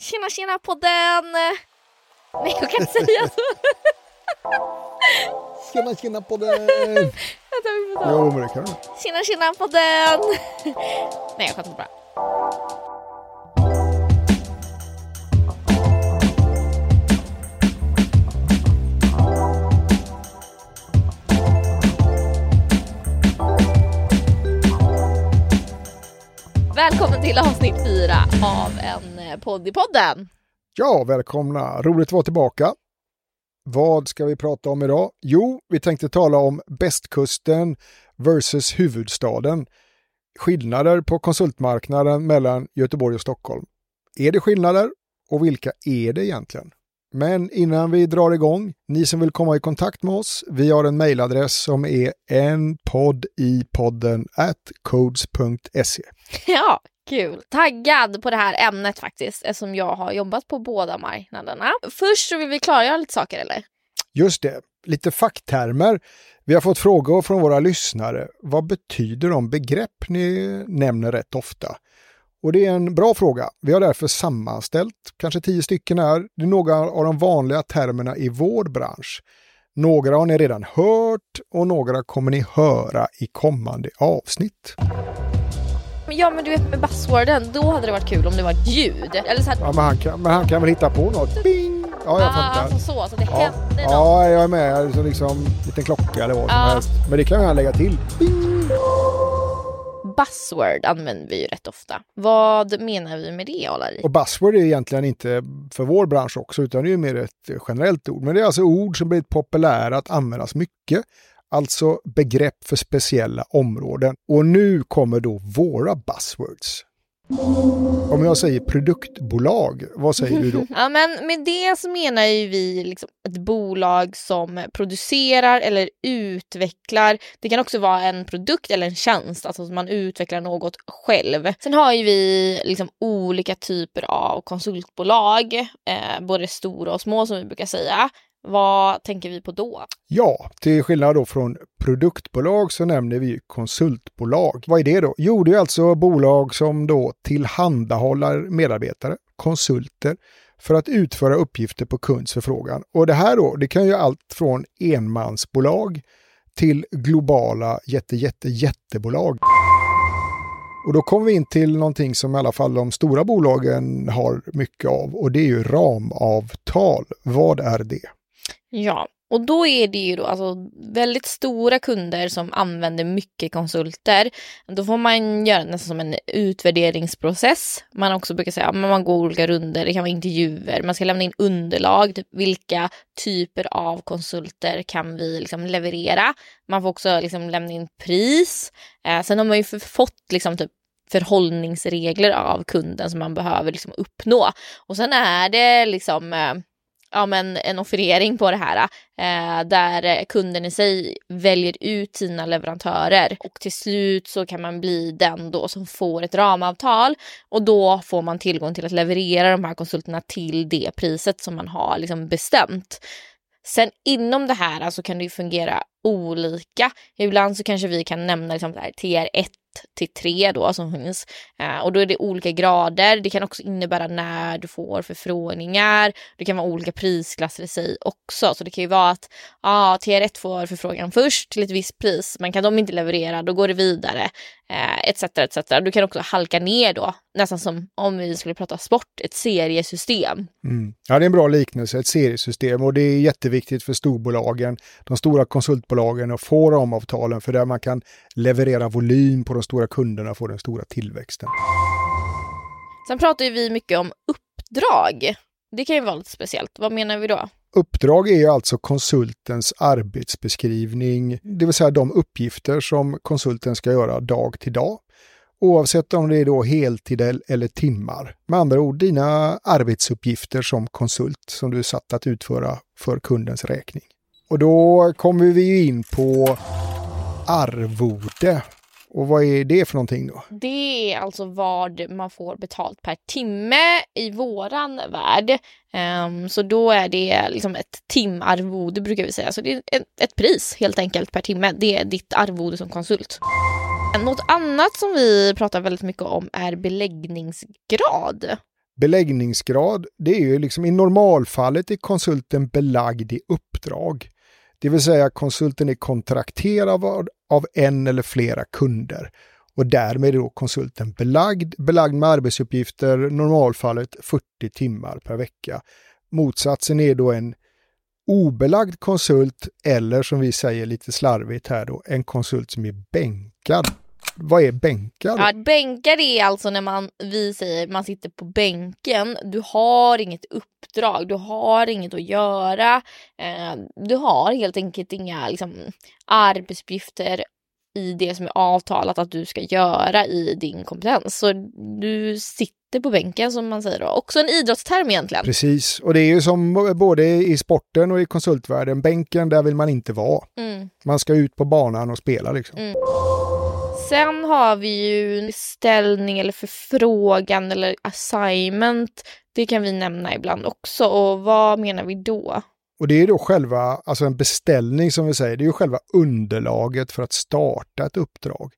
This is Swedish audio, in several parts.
Tjena tjena podden! Nej jag kan inte säga så. Tjena tjena podden! Vänta, vi får ta. Jo men det kan du. Tjena tjena podden! Nej jag skämtar bara. Välkommen till avsnitt fyra av en eh, podd i podden. Ja, välkomna! Roligt att vara tillbaka. Vad ska vi prata om idag? Jo, vi tänkte tala om bästkusten versus huvudstaden. Skillnader på konsultmarknaden mellan Göteborg och Stockholm. Är det skillnader? Och vilka är det egentligen? Men innan vi drar igång, ni som vill komma i kontakt med oss, vi har en mejladress som är en podd i podden at codes.se. Ja, kul. Taggad på det här ämnet faktiskt eftersom jag har jobbat på båda marknaderna. Först så vill vi klargöra lite saker eller? Just det, lite facktermer. Vi har fått frågor från våra lyssnare. Vad betyder de begrepp ni nämner rätt ofta? Och det är en bra fråga. Vi har därför sammanställt, kanske tio stycken här, det är några av de vanliga termerna i vår bransch. Några har ni redan hört och några kommer ni höra i kommande avsnitt. Ja men du vet med buzzworden, då hade det varit kul om det var ett ljud. Eller så här, Ja, men, han kan, men han kan väl hitta på något? Bing! Ja, jag ah, fattar. alltså så, så det Ja, hände något. ja, jag är med. Alltså liksom en liten klocka eller vad som Ja. helst. Men det kan han lägga till. Bing! Buzzword använder vi ju rätt ofta. Vad menar vi med det Alari? Och buzzword är egentligen inte för vår bransch också, utan det är mer ett generellt ord. Men det är alltså ord som blivit populära att användas mycket. Alltså begrepp för speciella områden. Och nu kommer då våra buzzwords. Om jag säger produktbolag, vad säger du då? Ja men med det så menar ju vi liksom ett bolag som producerar eller utvecklar. Det kan också vara en produkt eller en tjänst, alltså att man utvecklar något själv. Sen har ju vi liksom olika typer av konsultbolag, eh, både stora och små som vi brukar säga. Vad tänker vi på då? Ja, till skillnad då från produktbolag så nämner vi ju konsultbolag. Vad är det då? Jo, det är alltså bolag som då tillhandahåller medarbetare, konsulter, för att utföra uppgifter på kunds förfrågan. Och det här då, det kan ju allt från enmansbolag till globala jätte, jätte, jättebolag. Och då kommer vi in till någonting som i alla fall de stora bolagen har mycket av och det är ju ramavtal. Vad är det? Ja, och då är det ju då alltså väldigt stora kunder som använder mycket konsulter. Då får man göra nästan som en utvärderingsprocess. Man också brukar säga att man går olika runder, det kan vara intervjuer, man ska lämna in underlag, typ vilka typer av konsulter kan vi liksom leverera. Man får också liksom lämna in pris. Eh, sen har man ju fått liksom typ förhållningsregler av kunden som man behöver liksom uppnå. Och sen är det liksom eh, ja, men en offerering på det här eh, där kunden i sig väljer ut sina leverantörer och till slut så kan man bli den då som får ett ramavtal och då får man tillgång till att leverera de här konsulterna till det priset som man har liksom bestämt. Sen inom det här alltså kan det ju fungera olika. Ibland så kanske vi kan nämna liksom TR1 till 3 då som finns. Eh, och då är det olika grader. Det kan också innebära när du får förfrågningar. Det kan vara olika prisklasser i sig också. Så det kan ju vara att ah, TR1 får förfrågan först till ett visst pris. Men kan de inte leverera då går det vidare. Eh, etc, etc. Du kan också halka ner då. Nästan som om vi skulle prata sport, ett seriesystem. Mm. Ja, det är en bra liknelse, ett seriesystem och det är jätteviktigt för storbolagen, de stora konsultbolagen att få ramavtalen för där man kan leverera volym på de stora kunderna och få den stora tillväxten. Sen pratar ju vi mycket om uppdrag. Det kan ju vara lite speciellt. Vad menar vi då? Uppdrag är ju alltså konsultens arbetsbeskrivning, det vill säga de uppgifter som konsulten ska göra dag till dag. Oavsett om det är då heltid eller timmar. Med andra ord dina arbetsuppgifter som konsult som du är satt att utföra för kundens räkning. Och då kommer vi in på arvode. Och vad är det för någonting då? Det är alltså vad man får betalt per timme i våran värld. Ehm, så då är det liksom ett timarvode brukar vi säga. Så det är ett, ett pris helt enkelt per timme. Det är ditt arvode som konsult. Något annat som vi pratar väldigt mycket om är beläggningsgrad. Beläggningsgrad, det är ju liksom i normalfallet är konsulten belagd i uppdrag. Det vill säga konsulten är kontrakterad av, en eller flera kunder och därmed är då konsulten belagd, belagd med arbetsuppgifter, normalfallet 40 timmar per vecka. Motsatsen är då en obelagd konsult eller som vi säger lite slarvigt här då, en konsult som är bänkad. Vad är bänkad? Ja, bänkad är alltså när man, vi säger man sitter på bänken. Du har inget uppdrag, du har inget att göra. Eh, du har helt enkelt inga liksom, arbetsuppgifter i det som är avtalat att du ska göra i din kompetens. Så du sitter på bänken som man säger då. Också en idrottsterm egentligen. Precis, och det är ju som både i sporten och i konsultvärlden. Bänken, där vill man inte vara. Mm. Man ska ut på banan och spela liksom. Mm. Sen har vi ju beställning eller förfrågan eller assignment. Det kan vi nämna ibland också. Och vad menar vi då? Och det är då själva, alltså en beställning som vi säger, det är ju själva underlaget för att starta ett uppdrag.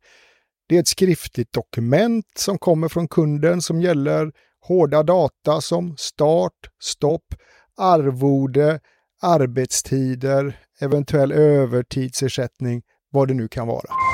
Det är ett skriftligt dokument som kommer från kunden som gäller hårda data som start, stopp, arvode, arbetstider, eventuell övertidsersättning, vad det nu kan vara.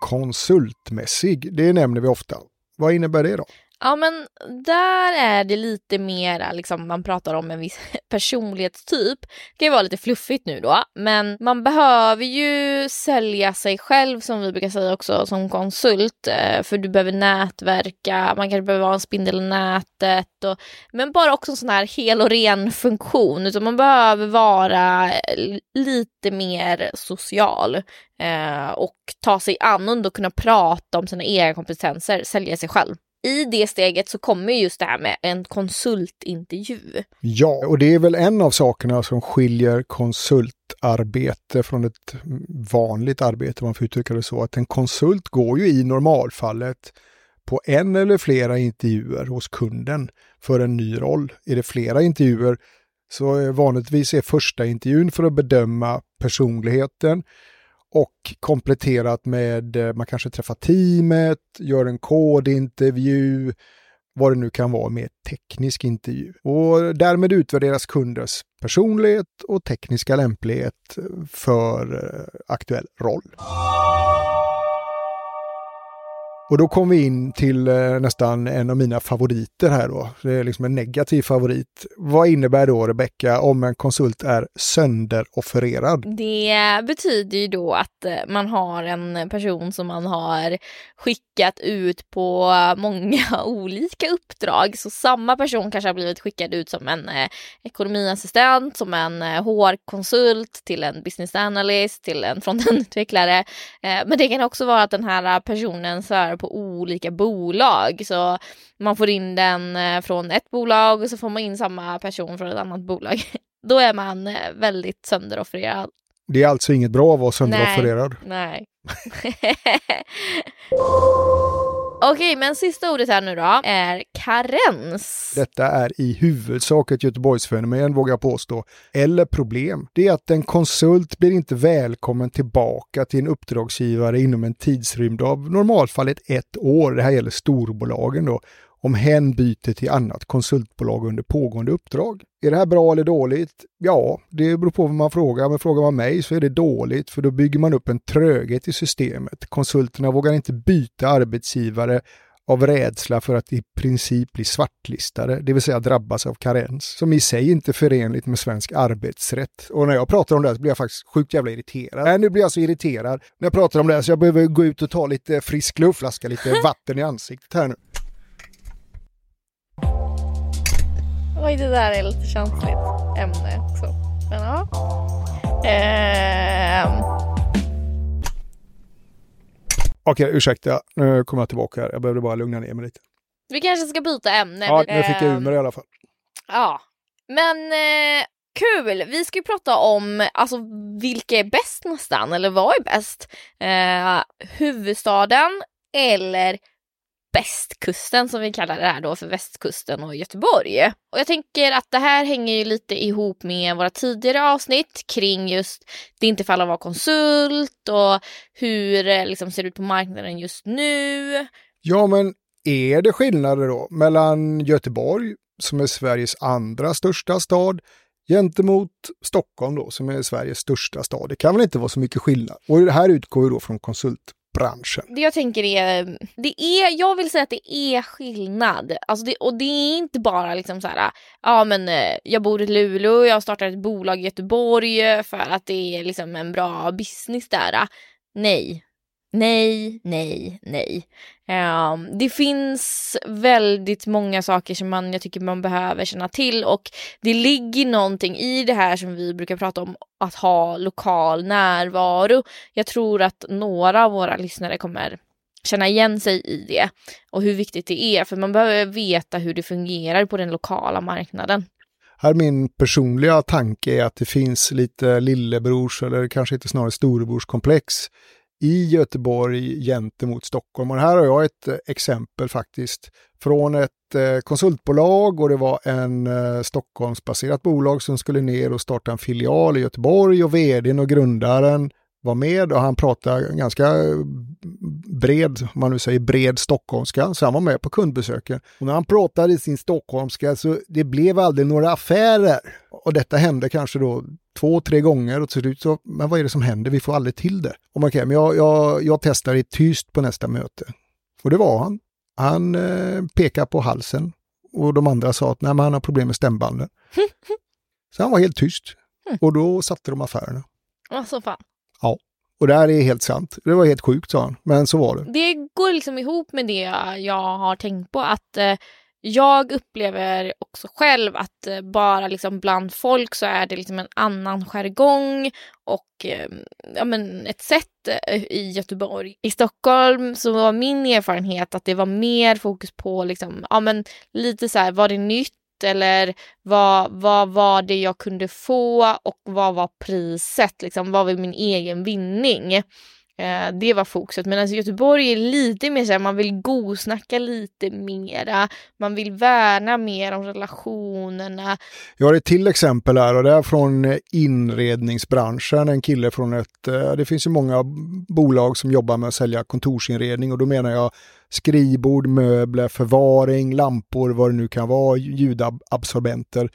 Konsultmässig, det nämner vi ofta. Vad innebär det då? Ja men där är det lite mera, liksom, man pratar om en viss personlighetstyp. Det kan ju vara lite fluffigt nu då, men man behöver ju sälja sig själv som vi brukar säga också som konsult. Eh, för du behöver nätverka, man kanske behöver vara en spindel i nätet. Och, men bara också en sån här hel och ren funktion. Utan man behöver vara eh, lite mer social. Eh, och ta sig an och kunna prata om sina egna kompetenser, sälja sig själv i det steget så kommer just det här med en konsultintervju. Ja, och det är väl en av sakerna som skiljer konsultarbete från ett vanligt arbete, om man får uttrycka det så. Att en konsult går ju i normalfallet på en eller flera intervjuer hos kunden för en ny roll. Är det flera intervjuer så vanligtvis är första intervjun för att bedöma personligheten och kompletterat med, eh, man kanske träffar teamet, gör en kodintervju, vad det nu kan vara med teknisk intervju. Och därmed utvärderas kundens personlighet och tekniska lämplighet för eh, aktuell roll. Och då kom vi in till eh, nästan en av mina favoriter här då. Det är liksom en negativ favorit. Vad innebär då Rebecka om en konsult är sönderoffererad? Det betyder ju då att eh, man har en person som man har skickat ut på många olika uppdrag. Så samma person kanske har blivit skickad ut som en eh, ekonomiassistent, som en eh, HR-konsult, till en business analyst, till en frontendutvecklare. Eh, men det kan också vara att den här personen så på olika bolag. Så man får in den eh, från ett bolag och så får man in samma person från ett annat bolag. Då är man eh, väldigt sönderoffererad. Det är alltså inget bra att vara sönderoffererad? Nej. nej. Okej, men sista ordet här nu då är karens. Detta är i huvudsak ett Göteborgsfenomen vågar jag påstå, eller problem. Det är att en konsult blir inte välkommen tillbaka till en uppdragsgivare inom en tidsrymd av normalfallet ett år. Det här gäller storbolagen då om hen byter till annat konsultbolag under pågående uppdrag. Är det här bra eller dåligt? Ja, det beror på vad man frågar. Men frågar man mig så är det dåligt för då bygger man upp en tröghet i systemet. Konsulterna vågar inte byta arbetsgivare av rädsla för att i princip bli svartlistade, det vill säga drabbas av karens, som i sig inte är förenligt med svensk arbetsrätt. Och när jag pratar om det här så blir jag faktiskt sjukt jävla irriterad. Nej, nu blir jag så irriterad när jag pratar om det här så jag behöver gå ut och ta lite frisk luft, flaska lite vatten i ansiktet här nu. Oj, det där är lite känsligt ämne också. Men ja. Ehm. Okej, ursäkta. Nu kommer jag tillbaka här. Jag behövde bara lugna ner mig lite. Vi kanske ska byta ämne. Ja, nu fick jag ur mig i alla fall. Ja, men eh, kul. Vi ska ju prata om alltså, vilka är bäst nästan, eller vad är bäst? Eh, huvudstaden eller Bästkusten som vi kallar det här då för västkusten och Göteborg. Och jag tänker att det här hänger ju lite ihop med våra tidigare avsnitt kring just det inte fall att vara konsult och hur det liksom ser ut på marknaden just nu. Ja, men är det skillnader då mellan Göteborg, som är Sveriges andra största stad, gentemot Stockholm då, som är Sveriges största stad? Det kan väl inte vara så mycket skillnad? Och det här utgår ju då från konsult branschen? Det jag tänker är, det är, jag vill säga att det är skillnad. Alltså det, och det är inte bara liksom så här, ja men eh, jag bor i Luleå, jag startar ett bolag i Göteborg eh, för att det är liksom en bra business där. Nej, Nej, nej, nej. Um, det finns väldigt många saker som man, jag tycker man behöver känna till och det ligger någonting i det här som vi brukar prata om, att ha lokal närvaro. Jag tror att några av våra lyssnare kommer känna igen sig i det och hur viktigt det är, för man behöver veta hur det fungerar på den lokala marknaden. Här min personliga tanke är att det finns lite lillebrors eller kanske inte snarare storebrorskomplex i Göteborg gentemot Stockholm. Och här har jag ett eh, exempel faktiskt från ett eh, konsultbolag och det var en eh, Stockholmsbaserat bolag som skulle ner och starta en filial i Göteborg och vdn och grundaren var med och han pratade ganska bred, om man nu säger bred stockholmska, så han var med på kundbesöken. Och när han pratade i sin stockholmska så det blev aldrig några affärer. Och detta hände kanske då två, tre gånger och till slut så, men vad är det som händer? Vi får aldrig till det. Och man kan, men jag, jag, jag testar i tyst på nästa möte. Och det var han. Han eh, pekade på halsen och de andra sa att nej, men han har problem med stämbanden. så han var helt tyst. Och då satte de affärerna. Alltså fan. Ja. Och det här är helt sant. Det var helt sjukt sa han, men så var det. Det går liksom ihop med det jag har tänkt på att eh, jag upplever också själv att eh, bara liksom bland folk så är det liksom en annan jargong och ehm, ja, men ett sätt eh, i Göteborg. I Stockholm så var min erfarenhet att det var mer fokus på liksom, ja, men lite så här, var det nytt eller vad, vad var det jag kunde få och vad var priset, liksom, vad var min egen vinning? Eh, det var fokuset. Medan alltså Göteborg är lite mer så här, man vill gosnacka lite mera. Man vill värna mer om relationerna. Jag har ett till exempel här och det är från inredningsbranschen. En kille från ett, eh, det finns ju många bolag som jobbar med att sälja kontorsinredning och då menar jag skrivbord, möbler, förvaring, lampor, vad det nu kan vara, ljudabsorbenter.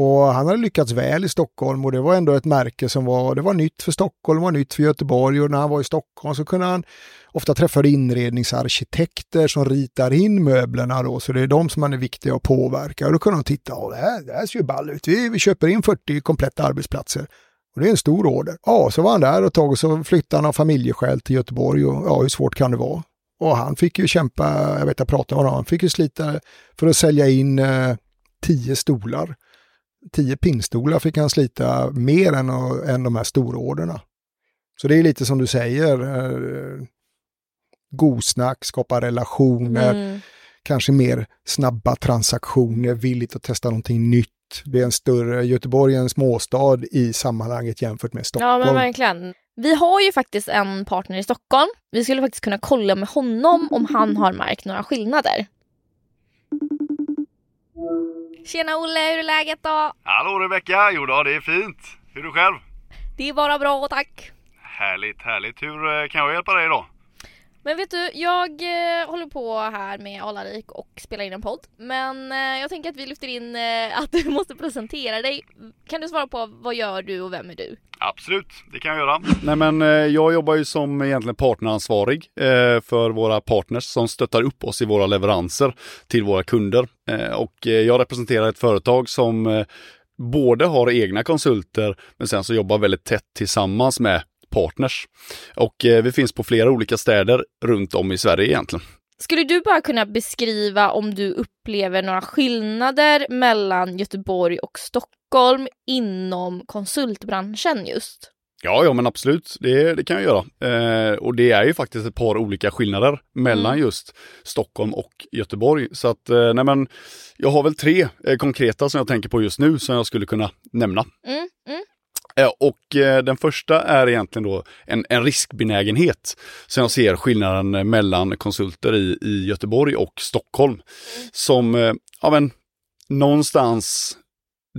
Och han hade lyckats väl i Stockholm och det var ändå ett märke som var, det var nytt för Stockholm, var nytt för Göteborg och när han var i Stockholm så kunde han ofta träffa inredningsarkitekter som ritar in möblerna då, så det är de som man är viktiga att påverka. Och då kunde de titta, det, här, det här ser ju ball ut, vi, vi köper in 40 kompletta arbetsplatser. Och det är en stor order. Ja, så var han där och tag och så flyttade han av familjeskäl till Göteborg och ja, hur svårt kan det vara? Och han fick ju kämpa, jag vet jag pratade med honom, han fick ju slita för att sälja in eh, tio stolar tio pinnstolar fick han slita mer än, än de här stororderna. Så det är lite som du säger, eh, godsnack, skapa relationer, mm. kanske mer snabba transaktioner, villigt att testa någonting nytt. Det är en större, Göteborg är en småstad i sammanhanget jämfört med Stockholm. Ja men verkligen. Vi har ju faktiskt en partner i Stockholm. Vi skulle faktiskt kunna kolla med honom om han har märkt några skillnader. Tjena Olle, hur är läget då? Hallå Rebecka, jo då, det är fint. Hur är du själv? Det är bara bra tack. Härligt, härligt. Hur eh, kan jag hjälpa dig då? Men vet du, jag eh, håller på här med Alarik och spelar in en podd. Men eh, jag tänker att vi lyfter in eh, att du måste presentera dig. Kan du svara på vad gör du och vem är du? Absolut, det kan jag göra. Nej men eh, jag jobbar ju som egentligen partneransvarig eh, för våra partners som stöttar upp oss i våra leveranser till våra kunder. Eh, och jag representerar ett företag som både har egna konsulter men sen så jobbar väldigt tätt tillsammans med partners. Och eh, vi finns på flera olika städer runt om i Sverige egentligen. Skulle du bara kunna beskriva om du upplever några skillnader mellan Göteborg och Stockholm inom konsultbranschen just? Ja, ja men absolut, det, det kan jag göra. Eh, och det är ju faktiskt ett par olika skillnader mellan mm. just Stockholm och Göteborg. Så att, eh, nej men, jag har väl tre eh, konkreta som jag tänker på just nu som jag skulle kunna nämna. Mm, mm. Eh, och eh, den första är egentligen då en, en riskbenägenhet. som jag ser skillnaden mellan konsulter i, i Göteborg och Stockholm. Som, eh, ja men, någonstans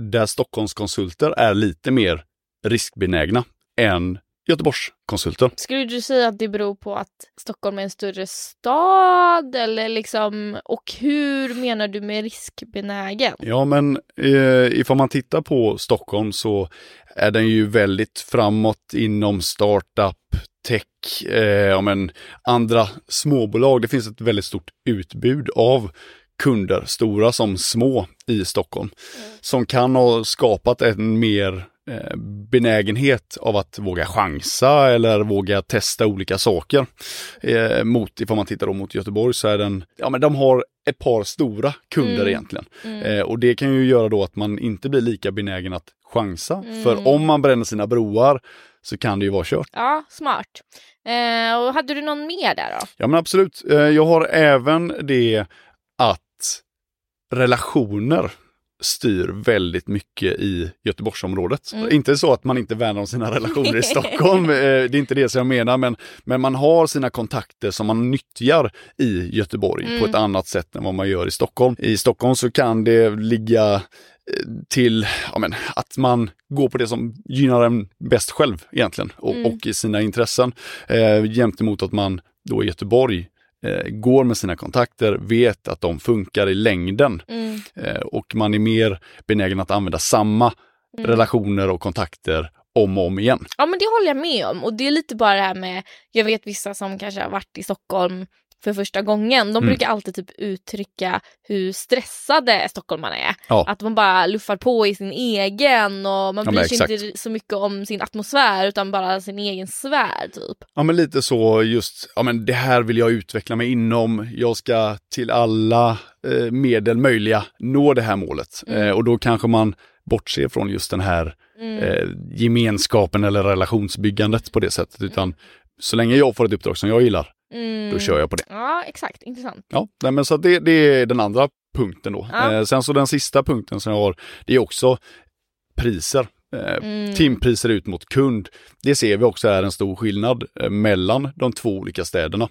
där Stockholmskonsulter är lite mer riskbenägna än Göteborgskonsulter. Skulle du säga att det beror på att Stockholm är en större stad eller liksom, och hur menar du med riskbenägen? Ja, men eh, ifall man tittar på Stockholm så är den ju väldigt framåt inom startup, tech, eh, ja, men andra småbolag. Det finns ett väldigt stort utbud av kunder, stora som små, i Stockholm. Mm. Som kan ha skapat en mer benägenhet av att våga chansa eller våga testa olika saker. Eh, mot, ifall man tittar då mot Göteborg så är den, ja men de har ett par stora kunder mm. egentligen. Mm. Eh, och det kan ju göra då att man inte blir lika benägen att chansa. Mm. För om man bränner sina broar så kan det ju vara kört. Ja, smart. Eh, och hade du någon mer där då? Ja men absolut. Eh, jag har även det att relationer styr väldigt mycket i Göteborgsområdet. Mm. Inte så att man inte värnar om sina relationer i Stockholm, eh, det är inte det som jag menar, men, men man har sina kontakter som man nyttjar i Göteborg mm. på ett annat sätt än vad man gör i Stockholm. I Stockholm så kan det ligga eh, till ja, men, att man går på det som gynnar en bäst själv egentligen och, mm. och i sina intressen. Eh, jämte att man då i Göteborg eh, går med sina kontakter, vet att de funkar i längden. Mm. Eh, och man är mer benägen att använda samma mm. relationer och kontakter om och om igen. Ja men det håller jag med om och det är lite bara det här med, jag vet vissa som kanske har varit i Stockholm för första gången. De mm. brukar alltid typ uttrycka hur stressade stockholmarna är. Ja. Att man bara luffar på i sin egen och man bryr sig inte så mycket om sin atmosfär utan bara sin egen sfär typ. Ja men lite så just, ja men det här vill jag utveckla mig inom. Jag ska till alla eh, medel möjliga nå det här målet. Mm. Eh, och då kanske man bortser från just den här mm. eh, gemenskapen eller relationsbyggandet på det sättet. Utan så länge jag får ett uppdrag som jag gillar, Mm. Då kör jag på det. Ja, exakt. Intressant. Ja, nej, men så det, det är den andra punkten då. Ja. Eh, sen så den sista punkten som jag har, det är också priser. Eh, mm. Timpriser ut mot kund. Det ser vi också är en stor skillnad eh, mellan de två olika städerna.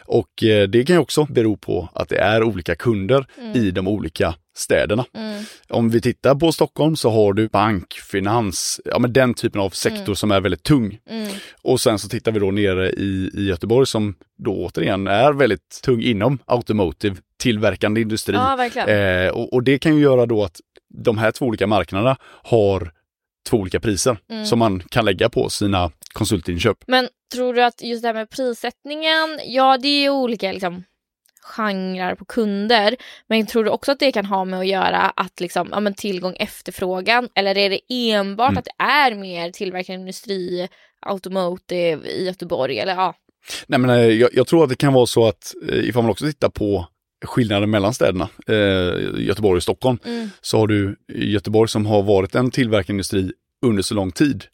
Och eh, det kan ju också bero på att det är olika kunder mm. i de olika städerna. Mm. Om vi tittar på Stockholm så har du bank, finans, ja men den typen av sektor mm. som är väldigt tung. Mm. Och sen så tittar vi då nere i, i Göteborg som då återigen är väldigt tung inom automotive, tillverkande industri. Ja, eh, och, och, det kan ju göra då att de här två olika marknaderna har två olika priser mm. som man kan lägga på sina konsultinköp. Men tror du att just det här med prissättningen, ja det är ju olika liksom genrer på kunder. Men tror du också att det kan ha med att göra att liksom, ja, men tillgång efterfrågan eller är det enbart mm. att det är mer tillverkande industri, automotive i Göteborg eller ja? Nej men eh, jag, jag tror att det kan vara så att eh, ifall man också tittar på skillnaden mellan städerna, eh, Göteborg och Stockholm, mm. så har du Göteborg som har varit en tillverkande industri under så lång tid.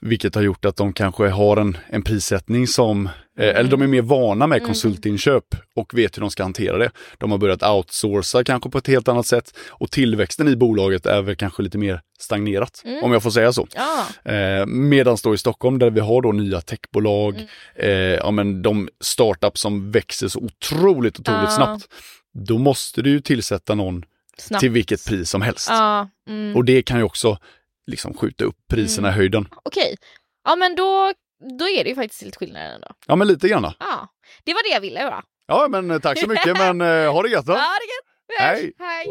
Vilket har gjort att de kanske har en, en prissättning som, eh, eller de är mer vana med mm. konsultinköp och vet hur de ska hantera det. De har börjat outsourca kanske på ett helt annat sätt och tillväxten i bolaget är väl kanske lite mer stagnerat, mm. om jag får säga så. Ja. Eh, Medan då i Stockholm där vi har då nya techbolag, mm. eh, ja men de startups som växer så otroligt, otroligt ja. snabbt. Då måste du ju tillsätta någon Snabbt. till vilket pris som helst. Ja, mm. Och det kan ju också liksom skjuta upp priserna mm. i höjden. Okej, ja men då, då är det ju faktiskt lite skillnad ändå. Ja men lite grann. Ja, det var det jag ville höra. Ja men eh, tack så mycket men uh, ha det gött då. Ja, det gött. Hej. Hej.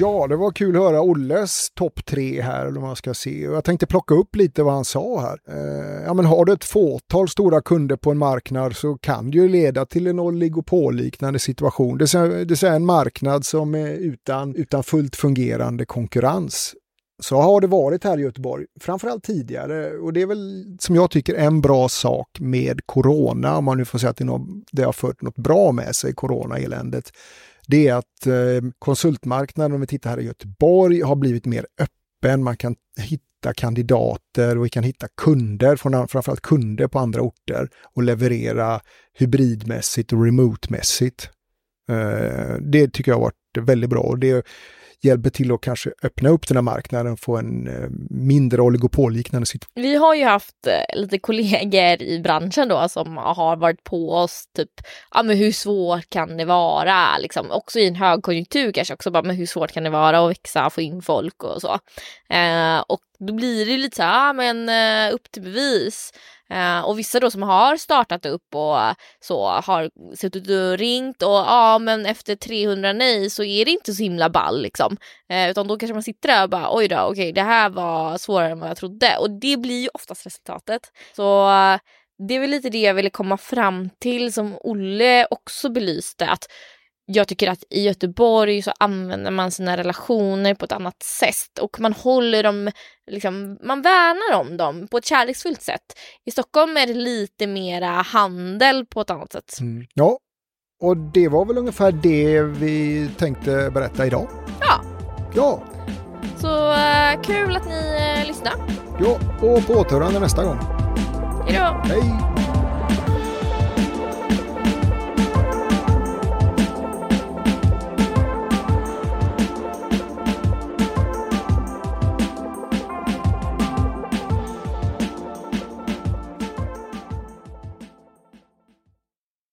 Ja, det var kul att höra Olles topp tre här, eller vad man ska se. Jag tänkte plocka upp lite vad han sa här. Eh, ja, men har du ett fåtal stora kunder på en marknad så kan det ju leda till en oligopolliknande situation. Det vill säga en marknad som är utan, utan fullt fungerande konkurrens. Så har det varit här i Göteborg, framförallt tidigare. Och det är väl som jag tycker en bra sak med corona, om man nu får säga att det, något, det har fört något bra med sig, corona-eländet det är att eh, konsultmarknaden, om vi tittar här i Göteborg, har blivit mer öppen. Man kan hitta kandidater och vi kan hitta kunder, framförallt kunder på andra orter och leverera hybridmässigt och remotemässigt. Eh, det tycker jag har varit väldigt bra. Och det hjälper till att kanske öppna upp den här marknaden och få en eh, mindre oligopolliknande situation. Vi har ju haft eh, lite kollegor i branschen då som har varit på oss typ, ja men hur svårt kan det vara liksom, också i en högkonjunktur kanske också bara, men hur svårt kan det vara att växa, få in folk och så. Eh, och då blir det lite så här, ja men eh, upp till bevis. Uh, och vissa då som har startat upp och så har suttit och ringt och ja men efter 300 nej så är det inte så himla ball liksom. Uh, utan då kanske man sitter där och bara oj då okej okay, det här var svårare än vad jag trodde och det blir ju oftast resultatet. Så uh, det är väl lite det jag ville komma fram till som Olle också belyste att jag tycker att i Göteborg så använder man sina relationer på ett annat sätt och man håller dem, liksom, man värnar om dem på ett kärleksfullt sätt. I Stockholm är det lite mera handel på ett annat sätt. Mm. Ja, och det var väl ungefär det vi tänkte berätta idag. Ja. Ja. Så uh, kul att ni uh, lyssnade. Ja, och på återhörande nästa gång. Hej då. Hej.